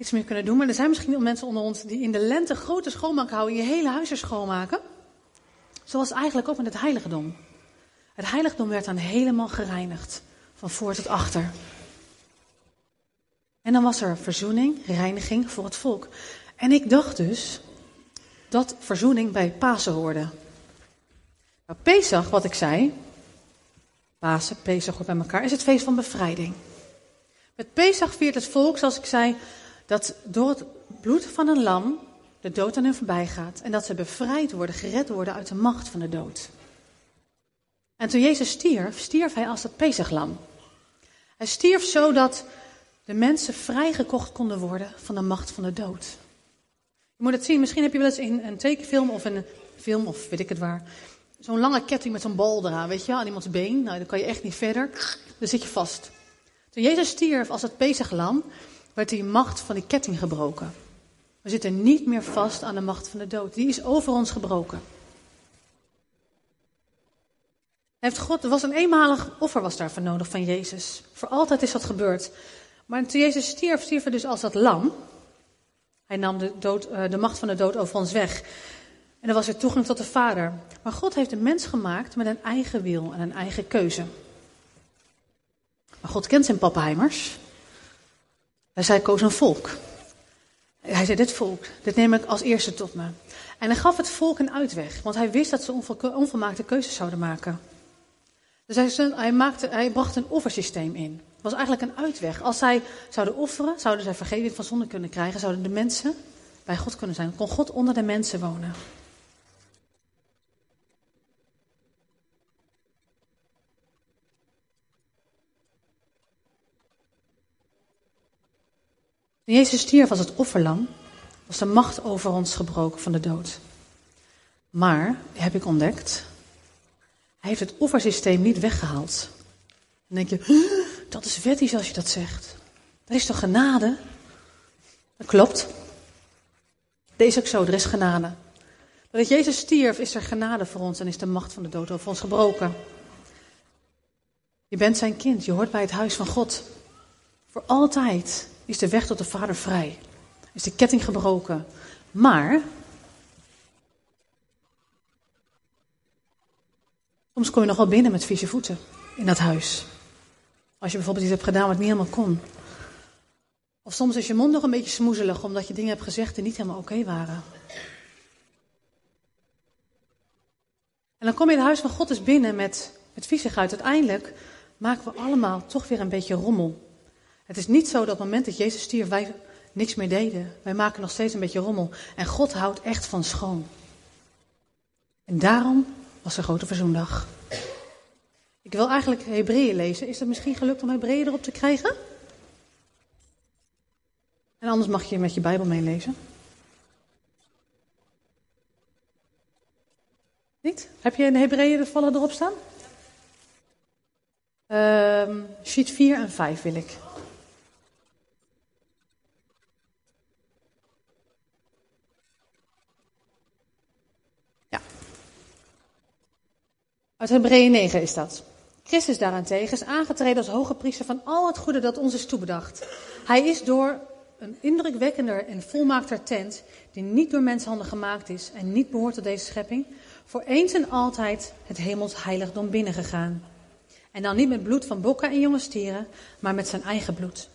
iets meer kunnen doen. Maar er zijn misschien wel mensen onder ons die in de lente grote schoonmaak houden, je hele huis er schoonmaken. Zoals eigenlijk ook met het heiligdom. Het heiligdom werd dan helemaal gereinigd, van voor tot achter. En dan was er verzoening, reiniging voor het volk. En ik dacht dus dat verzoening bij Pasen hoorde. Pesach, wat ik zei, Pasen, Pesach hoort bij elkaar, is het feest van bevrijding. Met Pesach viert het volk, zoals ik zei, dat door het bloed van een lam de dood aan hen voorbij gaat. En dat ze bevrijd worden, gered worden uit de macht van de dood. En toen Jezus stierf, stierf hij als het Pesachlam. Hij stierf zodat de mensen vrijgekocht konden worden van de macht van de dood. Je moet het zien, misschien heb je wel eens in een tekenfilm of een film of weet ik het waar, zo'n lange ketting met zo'n bal eraan, weet je, aan iemands been. Nou, dan kan je echt niet verder. Dan zit je vast. Toen Jezus stierf als het Pesachlam, werd die macht van die ketting gebroken. We zitten niet meer vast aan de macht van de dood. Die is over ons gebroken. Heeft God, er was een eenmalig offer was daarvoor nodig van Jezus. Voor altijd is dat gebeurd. Maar toen Jezus stierf, stierf dus als dat lam. Hij nam de, dood, eh, de macht van de dood over ons weg. En er was weer toegang tot de Vader. Maar God heeft een mens gemaakt met een eigen wil en een eigen keuze. Maar God kent zijn pappenheimers. Hij zei, koos een volk. Hij zei, dit volk, dit neem ik als eerste tot me. En hij gaf het volk een uitweg, want hij wist dat ze onvolmaakte keuzes zouden maken. Dus hij, hij, maakte, hij bracht een offersysteem in. Het was eigenlijk een uitweg. Als zij zouden offeren, zouden zij vergeving van zonde kunnen krijgen, zouden de mensen bij God kunnen zijn. Kon God onder de mensen wonen. Toen Jezus stierf als het offerlam, was de macht over ons gebroken van de dood. Maar, heb ik ontdekt, hij heeft het offersysteem niet weggehaald. Dan denk je, dat is wettisch als je dat zegt. Dat is toch genade? Dat klopt. Deze ook zo, er is genade. Dat Jezus stierf, is er genade voor ons en is de macht van de dood over ons gebroken. Je bent zijn kind, je hoort bij het huis van God. Voor altijd is de weg tot de Vader vrij. Is de ketting gebroken. Maar Soms kom je nog wel binnen met vieze voeten in dat huis. Als je bijvoorbeeld iets hebt gedaan wat niet helemaal kon. Of soms is je mond nog een beetje smoezelig omdat je dingen hebt gezegd die niet helemaal oké waren. En dan kom je het huis van God eens binnen met, met viezigheid. Uiteindelijk maken we allemaal toch weer een beetje rommel. Het is niet zo dat op het moment dat Jezus stierf wij niks meer deden. Wij maken nog steeds een beetje rommel. En God houdt echt van schoon. En daarom was de grote verzoendag. Ik wil eigenlijk Hebreeën lezen. Is het misschien gelukt om Hebreeën erop te krijgen? En anders mag je met je Bijbel meelezen. Niet? Heb je in Hebreeën de vallen erop staan? Um, sheet 4 en 5 wil ik. Uit Hebreeën 9 is dat. Christus daarentegen is aangetreden als hoge priester van al het goede dat ons is toebedacht. Hij is door een indrukwekkender en volmaakter tent, die niet door menshanden gemaakt is en niet behoort tot deze schepping, voor eens en altijd het hemels heiligdom binnengegaan. En dan niet met bloed van bokken en jonge stieren, maar met zijn eigen bloed.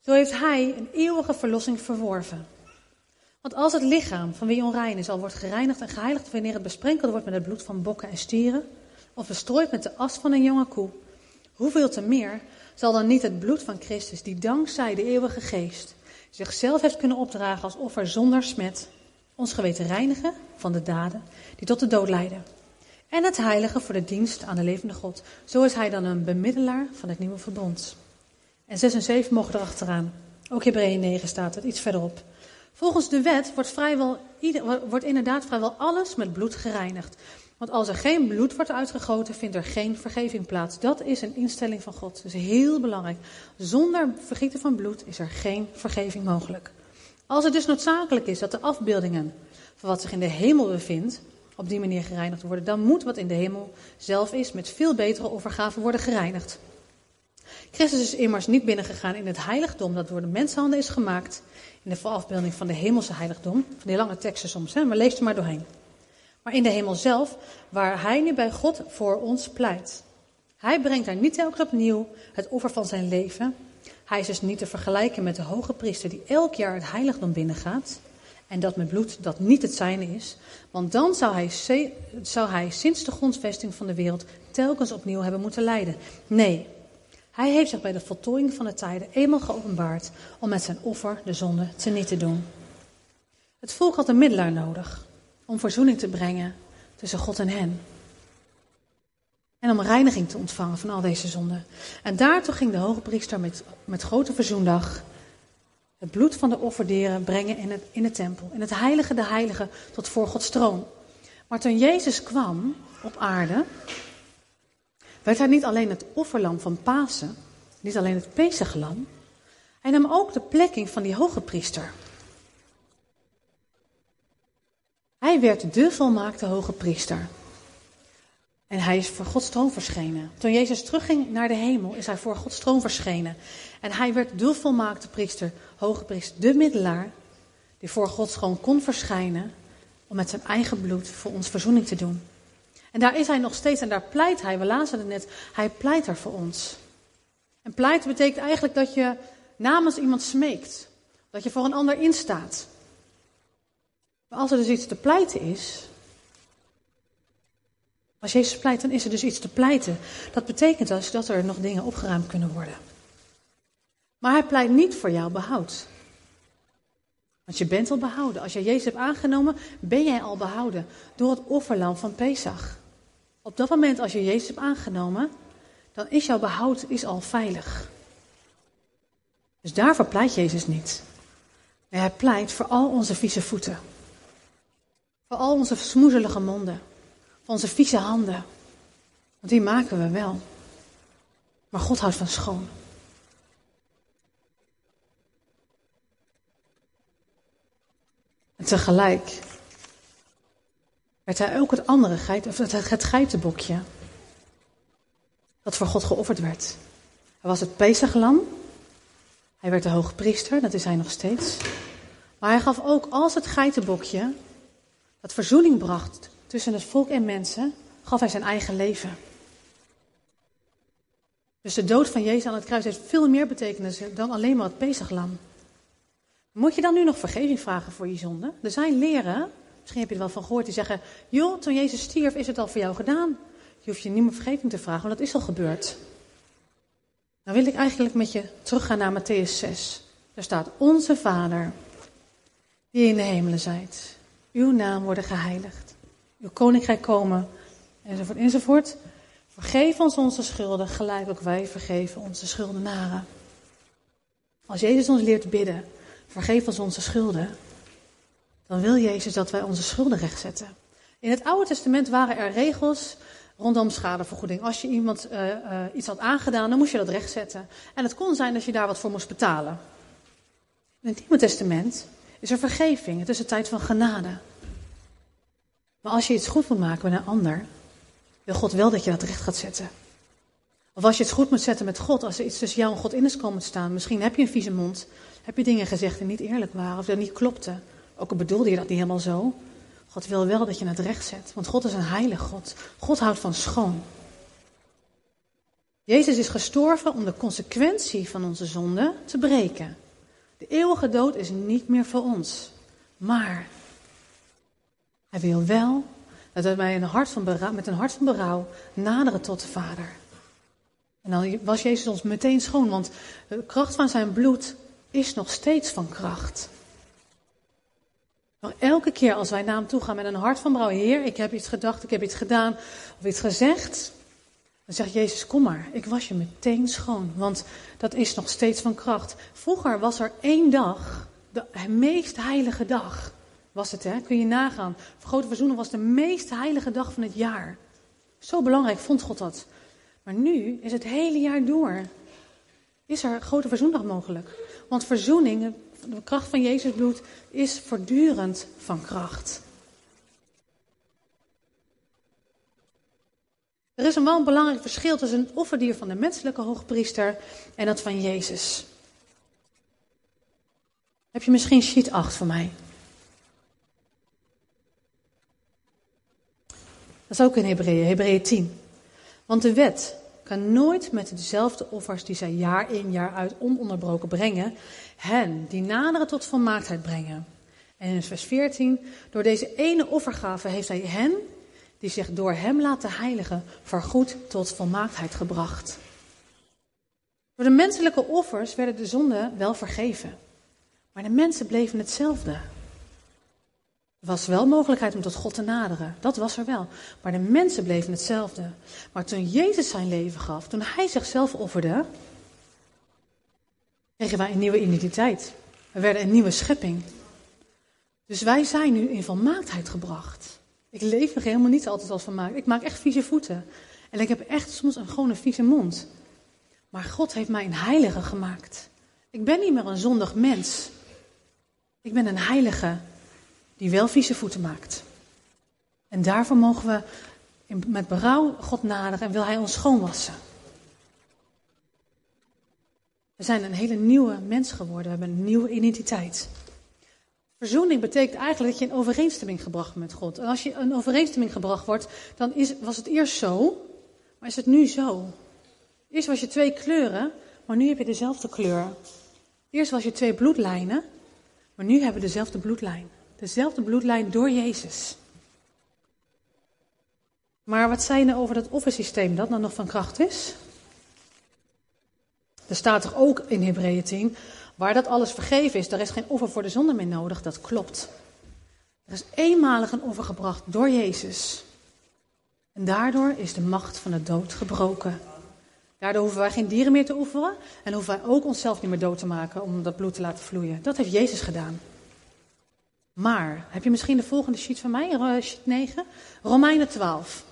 Zo heeft hij een eeuwige verlossing verworven. Want als het lichaam van wie onrein is al wordt gereinigd en geheiligd wanneer het besprenkeld wordt met het bloed van bokken en stieren, of bestrooid met de as van een jonge koe. Hoeveel te meer zal dan niet het bloed van Christus, die dankzij de eeuwige geest zichzelf heeft kunnen opdragen als offer zonder smet, ons geweten reinigen van de daden die tot de dood leiden. En het heilige voor de dienst aan de levende God. Zo is hij dan een bemiddelaar van het nieuwe verbond. En 6 en 7 mogen erachteraan. Ook Hebreeën 9 staat het, iets verderop. Volgens de wet wordt, vrijwel, wordt inderdaad vrijwel alles met bloed gereinigd. Want als er geen bloed wordt uitgegoten, vindt er geen vergeving plaats. Dat is een instelling van God. Is heel belangrijk. Zonder vergieten van bloed is er geen vergeving mogelijk. Als het dus noodzakelijk is dat de afbeeldingen van wat zich in de hemel bevindt, op die manier gereinigd worden, dan moet wat in de hemel zelf is met veel betere offergaven worden gereinigd. Christus is immers niet binnengegaan in het heiligdom dat door de mensenhanden is gemaakt. In de afbeelding van de hemelse heiligdom. Van die lange teksten soms, hè? maar lees er maar doorheen. Maar in de hemel zelf, waar hij nu bij God voor ons pleit. Hij brengt daar niet telkens opnieuw het offer van zijn leven. Hij is dus niet te vergelijken met de hoge priester die elk jaar het heiligdom binnengaat. En dat met bloed dat niet het zijne is. Want dan zou hij, zou hij sinds de grondvesting van de wereld telkens opnieuw hebben moeten lijden. Nee, hij heeft zich bij de voltooiing van de tijden eenmaal geopenbaard om met zijn offer de zonde te niet te doen. Het volk had een middelaar nodig om verzoening te brengen tussen God en hen. En om reiniging te ontvangen van al deze zonden. En daartoe ging de hoge priester met, met grote verzoendag het bloed van de offerdieren brengen in, het, in de tempel. In het heilige de heilige tot voor Gods troon. Maar toen Jezus kwam op aarde, werd hij niet alleen het offerlam van Pasen, niet alleen het Pesachlam, hij nam ook de plekking van die hoge priester. Hij werd de volmaakte hoge priester. En hij is voor Gods troon verschenen. Toen Jezus terugging naar de hemel, is hij voor Gods troon verschenen. En hij werd de volmaakte priester, hoge priester, de middelaar, die voor Gods troon kon verschijnen om met zijn eigen bloed voor ons verzoening te doen. En daar is hij nog steeds en daar pleit hij, we lazen het net, hij pleit er voor ons. En pleit betekent eigenlijk dat je namens iemand smeekt. Dat je voor een ander instaat. Maar als er dus iets te pleiten is, als Jezus pleit, dan is er dus iets te pleiten. Dat betekent dus dat er nog dingen opgeruimd kunnen worden. Maar hij pleit niet voor jouw behoud. Want je bent al behouden. Als je Jezus hebt aangenomen, ben jij al behouden door het offerlam van Pesach. Op dat moment, als je Jezus hebt aangenomen, dan is jouw behoud is al veilig. Dus daarvoor pleit Jezus niet. hij pleit voor al onze vieze voeten. Voor al onze smoezelige monden. Voor onze vieze handen. Want die maken we wel. Maar God houdt van schoon. En tegelijk werd hij ook het andere geit, of het, geitenbokje. Dat voor God geofferd werd. Hij was het Pesachlam. Hij werd de hoge priester, dat is hij nog steeds. Maar hij gaf ook als het geitenbokje dat verzoening bracht tussen het volk en mensen, gaf hij zijn eigen leven. Dus de dood van Jezus aan het kruis heeft veel meer betekenis dan alleen maar het Pesachlam. Moet je dan nu nog vergeving vragen voor je zonde? Er zijn leren, misschien heb je er wel van gehoord, die zeggen: joh, toen Jezus stierf is het al voor jou gedaan. Je hoeft je niet meer vergeving te vragen, want dat is al gebeurd. Dan wil ik eigenlijk met je teruggaan naar Matthäus 6. Daar staat: Onze Vader, die in de hemelen zijt, uw naam worden geheiligd uw koninkrijk komen, enzovoort, enzovoort. Vergeef ons onze schulden, gelijk ook wij vergeven onze schuldenaren. Als Jezus ons leert bidden, vergeef ons onze schulden, dan wil Jezus dat wij onze schulden rechtzetten. In het Oude Testament waren er regels rondom schadevergoeding. Als je iemand uh, uh, iets had aangedaan, dan moest je dat rechtzetten. En het kon zijn dat je daar wat voor moest betalen. In het Nieuwe Testament is er vergeving. Het is een tijd van genade. Maar als je iets goed moet maken met een ander, wil God wel dat je dat recht gaat zetten. Of als je het goed moet zetten met God, als er iets tussen jou en God in is komen te staan. Misschien heb je een vieze mond, heb je dingen gezegd die niet eerlijk waren of dat niet klopten. Ook al bedoelde je dat niet helemaal zo. God wil wel dat je het recht zet, want God is een heilig God. God houdt van schoon. Jezus is gestorven om de consequentie van onze zonde te breken. De eeuwige dood is niet meer voor ons. Maar hij wil wel dat wij hart van berouw, met een hart van berouw naderen tot de Vader. En dan was Jezus ons meteen schoon, want de kracht van zijn bloed is nog steeds van kracht. Maar elke keer als wij naar hem toe gaan met een hart van berouw, Heer, ik heb iets gedacht, ik heb iets gedaan of iets gezegd, dan zegt Jezus, kom maar, ik was je meteen schoon, want dat is nog steeds van kracht. Vroeger was er één dag, de meest heilige dag was het, hè? kun je nagaan. Grote Verzoening was de meest heilige dag van het jaar. Zo belangrijk vond God dat. Maar nu is het hele jaar door. Is er Grote Verzoendag mogelijk? Want verzoening, de kracht van Jezus bloed, is voortdurend van kracht. Er is een wel belangrijk verschil tussen het offerdier van de menselijke hoogpriester en dat van Jezus. Heb je misschien sheet 8 voor mij? Dat is ook in Hebreeën, Hebreeën 10. Want de wet kan nooit met dezelfde offers die zij jaar in jaar uit ononderbroken brengen, hen die naderen tot volmaaktheid brengen. En in vers 14, door deze ene offergave heeft hij hen, die zich door hem laten heiligen, voorgoed tot volmaaktheid gebracht. Door de menselijke offers werden de zonden wel vergeven, maar de mensen bleven hetzelfde. Er was wel mogelijkheid om tot God te naderen, dat was er wel, maar de mensen bleven hetzelfde. Maar toen Jezus zijn leven gaf, toen hij zichzelf offerde, kregen wij een nieuwe identiteit. We werden een nieuwe schepping. Dus wij zijn nu in volmaaktheid gebracht. Ik leef nog helemaal niet altijd als volmaakt. Ik maak echt vieze voeten. En ik heb echt soms een, gewoon een vieze mond. Maar God heeft mij een heilige gemaakt. Ik ben niet meer een zondig mens. Ik ben een heilige die wel vieze voeten maakt. En daarvoor mogen we met berouw God naderen en wil Hij ons schoonwassen. We zijn een hele nieuwe mens geworden. We hebben een nieuwe identiteit. Verzoening betekent eigenlijk dat je in overeenstemming gebracht met God. En als je in overeenstemming gebracht wordt, dan is, was het eerst zo, maar is het nu zo. Eerst was je twee kleuren, maar nu heb je dezelfde kleur. Eerst was je twee bloedlijnen, maar nu hebben we dezelfde bloedlijn. Dezelfde bloedlijn door Jezus. Maar wat zei je nou over dat offersysteem dat dan nog van kracht is? Er staat toch ook in Hebreeën 10, waar dat alles vergeven is, daar is geen offer voor de zonde meer nodig. Dat klopt. Er is eenmalig een offer gebracht door Jezus. En daardoor is de macht van de dood gebroken. Daardoor hoeven wij geen dieren meer te offeren en hoeven wij ook onszelf niet meer dood te maken om dat bloed te laten vloeien. Dat heeft Jezus gedaan. Maar, heb je misschien de volgende sheet van mij, sheet 9? Romeinen 12.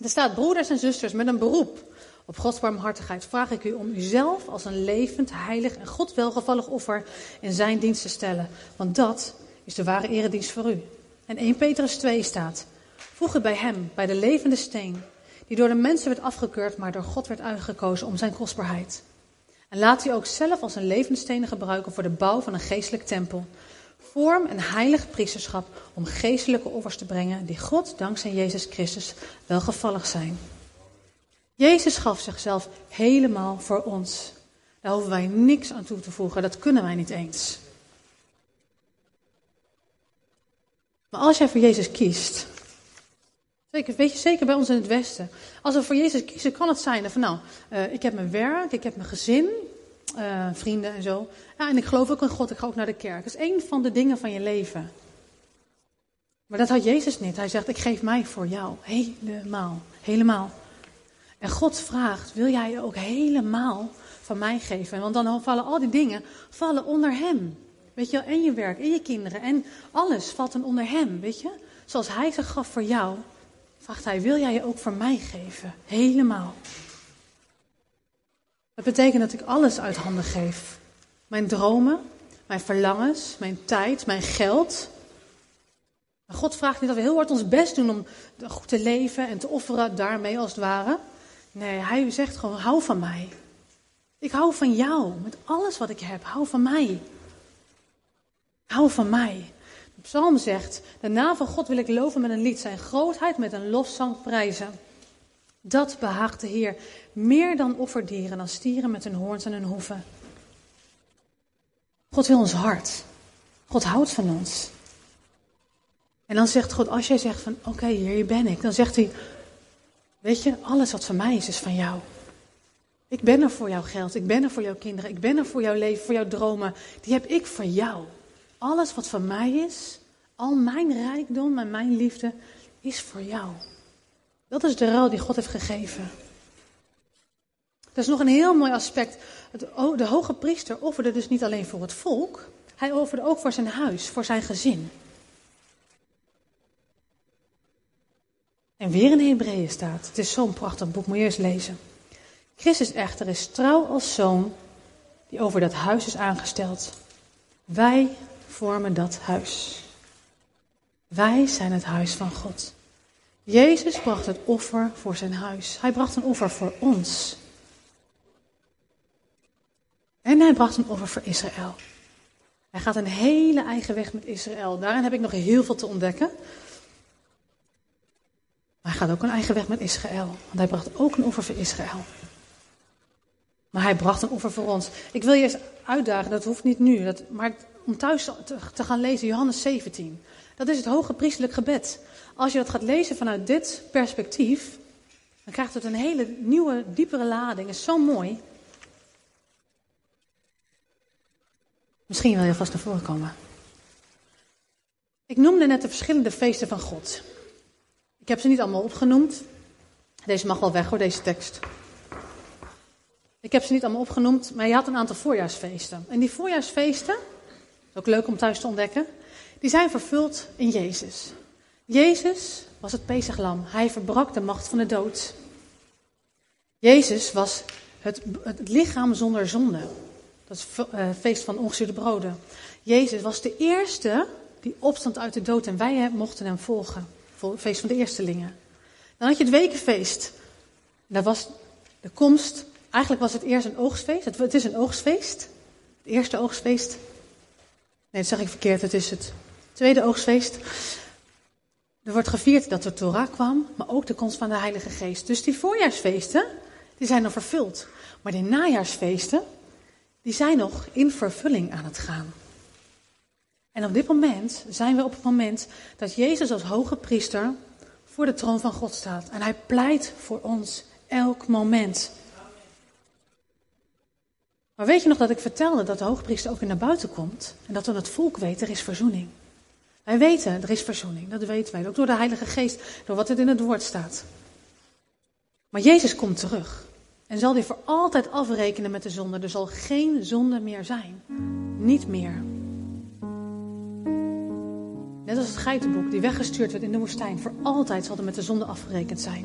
Er staat, broeders en zusters, met een beroep op Gods barmhartigheid vraag ik u om uzelf als een levend, heilig en God welgevallig offer in zijn dienst te stellen. Want dat is de ware eredienst voor u. En 1 Petrus 2 staat, voeg u bij hem, bij de levende steen, die door de mensen werd afgekeurd, maar door God werd uitgekozen om zijn kostbaarheid. En laat u ook zelf als een levende steen gebruiken voor de bouw van een geestelijk tempel vorm een heilig priesterschap om geestelijke offers te brengen die God dankzij Jezus Christus welgevallig zijn. Jezus gaf zichzelf helemaal voor ons. Daar hoeven wij niks aan toe te voegen, dat kunnen wij niet eens. Maar als jij voor Jezus kiest, zeker, weet je zeker bij ons in het Westen, als we voor Jezus kiezen, kan het zijn van nou, uh, ik heb mijn werk, ik heb mijn gezin, uh, vrienden en zo. Ja, en ik geloof ook in God, ik ga ook naar de kerk. Dat is één van de dingen van je leven. Maar dat had Jezus niet. Hij zegt, ik geef mij voor jou. Helemaal. Helemaal. En God vraagt, wil jij je ook helemaal van mij geven? Want dan vallen al die dingen vallen onder hem. Weet je wel, en je werk, en je kinderen, en alles valt dan onder hem, weet je? Zoals hij zich gaf voor jou, vraagt hij, wil jij je ook voor mij geven? Helemaal. Dat betekent dat ik alles uit handen geef. Mijn dromen, mijn verlangens, mijn tijd, mijn geld. Maar God vraagt niet dat we heel hard ons best doen om goed te leven en te offeren daarmee als het ware. Nee, hij zegt gewoon, hou van mij. Ik hou van jou, met alles wat ik heb. Hou van mij. Hou van mij. De psalm zegt, de naam van God wil ik loven met een lied, zijn grootheid met een lofzang prijzen. Dat behaagt de Heer meer dan offerdieren, dan stieren met hun hoorns en hun hoeven. God wil ons hart. God houdt van ons. En dan zegt God, als jij zegt van oké hier ben ik, dan zegt hij, weet je, alles wat van mij is, is van jou. Ik ben er voor jouw geld, ik ben er voor jouw kinderen, ik ben er voor jouw leven, voor jouw dromen. Die heb ik voor jou. Alles wat van mij is, al mijn rijkdom en mijn liefde, is voor jou. Dat is de ruil die God heeft gegeven. Dat is nog een heel mooi aspect. De hoge priester offerde dus niet alleen voor het volk, hij offerde ook voor zijn huis, voor zijn gezin. En weer in Hebreeën staat, het is zo'n prachtig boek, moet je eens lezen. Christus echter is trouw als zoon die over dat huis is aangesteld. Wij vormen dat huis. Wij zijn het huis van God. Jezus bracht het offer voor zijn huis. Hij bracht een offer voor ons. En hij bracht een offer voor Israël. Hij gaat een hele eigen weg met Israël. Daarin heb ik nog heel veel te ontdekken. Hij gaat ook een eigen weg met Israël. Want hij bracht ook een offer voor Israël. Maar hij bracht een offer voor ons. Ik wil je eens uitdagen, dat hoeft niet nu. Dat, maar om thuis te, gaan lezen, Johannes 17. Dat is het hoge priestelijk gebed. Als je dat gaat lezen vanuit dit perspectief, dan krijgt het een hele nieuwe, diepere lading. Is zo mooi. Misschien wil je vast naar voren komen. Ik noemde net de verschillende feesten van God. Ik heb ze niet allemaal opgenoemd. Deze mag wel weg hoor, deze tekst. Ik heb ze niet allemaal opgenoemd, maar je had een aantal voorjaarsfeesten. En die voorjaarsfeesten, ook leuk om thuis te ontdekken, die zijn vervuld in Jezus. Jezus was het Pesachlam. Hij verbrak de macht van de dood. Jezus was het, het lichaam zonder zonde. Dat is het uh, feest van ongezuurde broden. Jezus was de eerste die opstond uit de dood en wij mochten hem volgen. Feest van de eerstelingen. Dan had je het wekenfeest. Dat was de komst. Eigenlijk was het eerst een oogstfeest. Het, het is een oogstfeest. Het eerste oogstfeest. Nee, dat zeg ik verkeerd. Het is het tweede oogstfeest. Er wordt gevierd dat de Torah kwam, maar ook de komst van de Heilige Geest. Dus die voorjaarsfeesten, die zijn nog vervuld. Maar die najaarsfeesten, die zijn nog in vervulling aan het gaan. En op dit moment zijn we op het moment dat Jezus als hoge priester voor de troon van God staat. En hij pleit voor ons elk moment. Maar weet je nog dat ik vertelde dat de hoogpriester ook weer naar buiten komt en dat dan het volk weet er is verzoening? Wij weten er is verzoening, dat weten wij ook door de Heilige Geest, door wat er in het woord staat. Maar Jezus komt terug en zal die voor altijd afrekenen met de zonde. Er zal geen zonde meer zijn. Niet meer. Net als het geitenboek die weggestuurd werd in de woestijn. Voor altijd zal er met de zonde afgerekend zijn.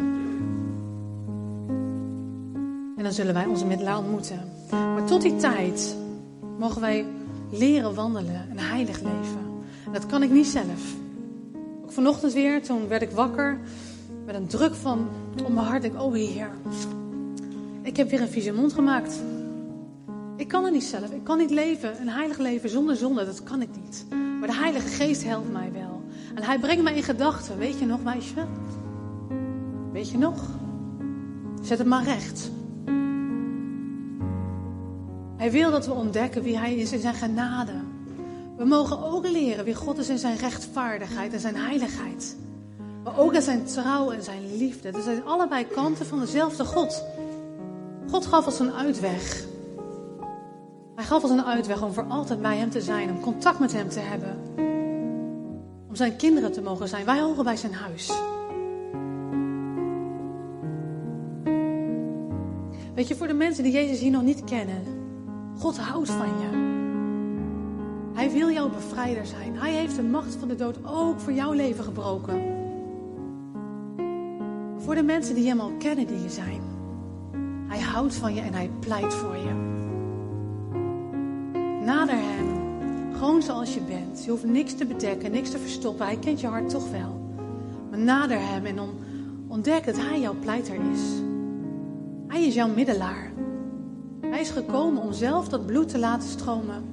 En dan zullen wij onze middelaar ontmoeten. Maar tot die tijd mogen wij leren wandelen, een heilig leven. En dat kan ik niet zelf. Ook vanochtend weer, toen werd ik wakker met een druk van op mijn hart. Ik, oh Heer, ik heb weer een vieze mond gemaakt. Ik kan het niet zelf. Ik kan niet leven, een heilig leven zonder zonde. Dat kan ik niet. Maar de Heilige Geest helpt mij wel. En hij brengt mij in gedachten. Weet je nog, meisje? Weet je nog? Zet het maar recht. Hij wil dat we ontdekken wie hij is in zijn genade. We mogen ook leren wie God is in zijn rechtvaardigheid en zijn heiligheid. Maar ook in zijn trouw en zijn liefde. Dat zijn allebei kanten van dezelfde God. God gaf ons een uitweg. Hij gaf ons een uitweg om voor altijd bij Hem te zijn, om contact met Hem te hebben. Om Zijn kinderen te mogen zijn. Wij horen bij Zijn huis. Weet je, voor de mensen die Jezus hier nog niet kennen, God houdt van je. Hij wil jouw bevrijder zijn. Hij heeft de macht van de dood ook voor jouw leven gebroken. Voor de mensen die Hem al kennen die je zijn. Hij houdt van je en hij pleit voor je. Nader hem, gewoon zoals je bent. Je hoeft niks te bedekken, niks te verstoppen. Hij kent je hart toch wel. Maar nader hem en ontdek dat hij jouw pleiter is. Hij is jouw middelaar. Hij is gekomen om zelf dat bloed te laten stromen.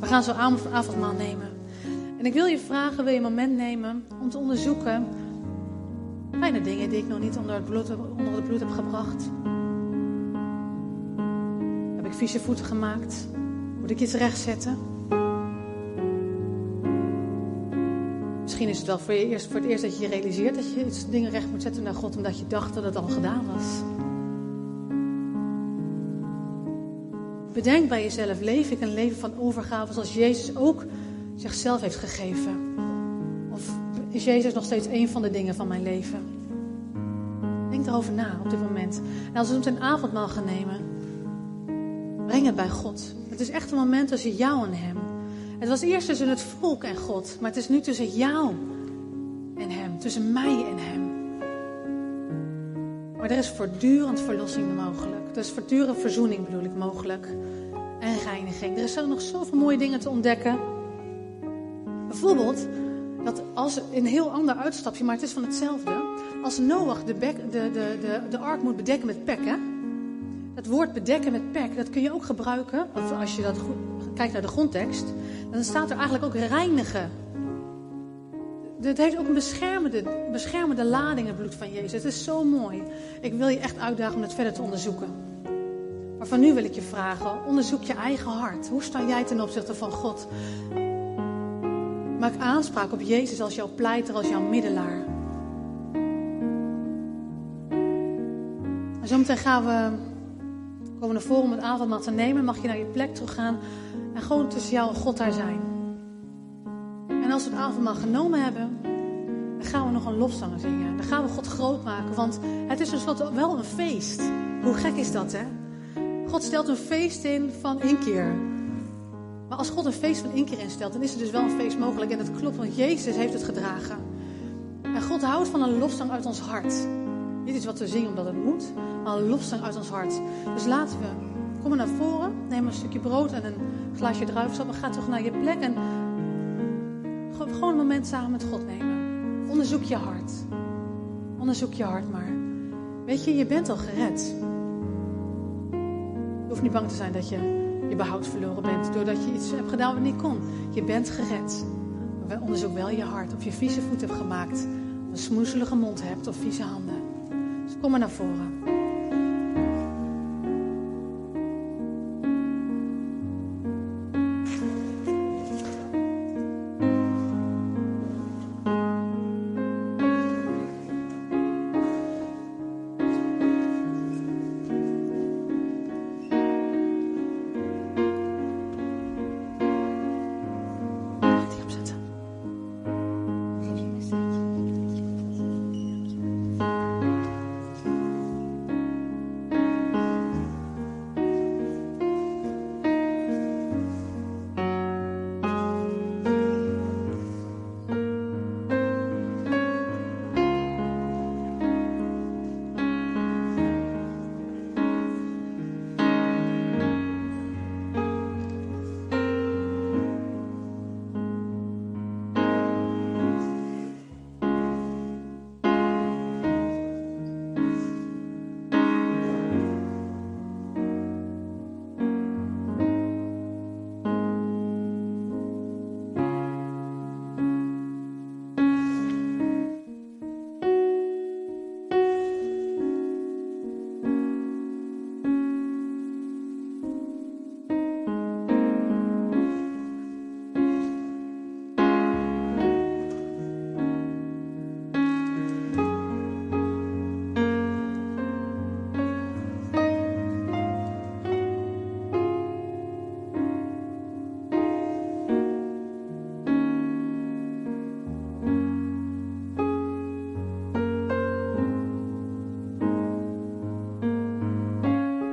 We gaan zo avondmaal nemen. En ik wil je vragen, wil je een moment nemen om te onderzoeken Kleine dingen die ik nog niet onder het onder het bloed heb gebracht. Vieze voeten gemaakt? Moet ik iets rechtzetten? Misschien is het wel voor, je eerst, voor het eerst dat je realiseert dat je iets, dingen recht moet zetten naar God, omdat je dacht dat het al gedaan was. Bedenk bij jezelf, leef ik een leven van overgave zoals Jezus ook zichzelf heeft gegeven? is Jezus nog steeds een van de dingen van mijn leven. Denk erover na op dit moment. En als we het een avondmaal gaan nemen, bij God. Het is echt een moment tussen jou en Hem. Het was eerst tussen het volk en God, maar het is nu tussen jou en Hem, tussen mij en Hem. Maar er is voortdurend verlossing mogelijk. Er is voortdurend verzoening bedoel ik mogelijk. En reiniging. Er zijn nog zoveel mooie dingen te ontdekken. Bijvoorbeeld Dat als een heel ander uitstapje, maar het is van hetzelfde. Als Noach de, de, de, de, de ark moet bedekken met pek, hè? Dat woord bedekken met pek, dat kun je ook gebruiken. Of als je dat kijkt naar de grondtekst, dan staat er eigenlijk ook reinigen. Het heeft ook een beschermende, beschermende lading, het bloed van Jezus. Het is zo mooi. Ik wil je echt uitdagen om het verder te onderzoeken. Maar van nu wil ik je vragen, onderzoek je eigen hart. Hoe sta jij ten opzichte van God? Maak aanspraak op Jezus als jouw pleiter, als jouw middelaar. En zometeen gaan we, komen naar voren om het avondmaal te nemen. Mag je naar je plek terug gaan en gewoon tussen jou en God daar zijn. En als we het avondmaal genomen hebben, dan gaan we nog een lofzanger zingen. Dan gaan we God groot maken, want het is tenslotte wel een feest. Hoe gek is dat, hè? God stelt een feest in van inkeer. Maar als God een feest van inkeer instelt, dan is er dus wel een feest mogelijk. En dat klopt, want Jezus heeft het gedragen. En God houdt van een lofzang uit ons hart. Dit is wat we zingen omdat het moet, maar een lofzang uit ons hart. Dus laten we, kom naar voren, neem een stukje brood en een glaasje druivensap en ga toch naar je plek. En gewoon een moment samen met God nemen. Onderzoek je hart. Onderzoek je hart maar. Weet je, je bent al gered. Je hoeft niet bang te zijn dat je je behoud verloren bent. Doordat je iets hebt gedaan wat niet kon. Je bent gered. Maar onderzoek wel je hart. Of je vieze voet hebt gemaakt. Of een smoezelige mond hebt of vieze handen. Kom maar naar voren.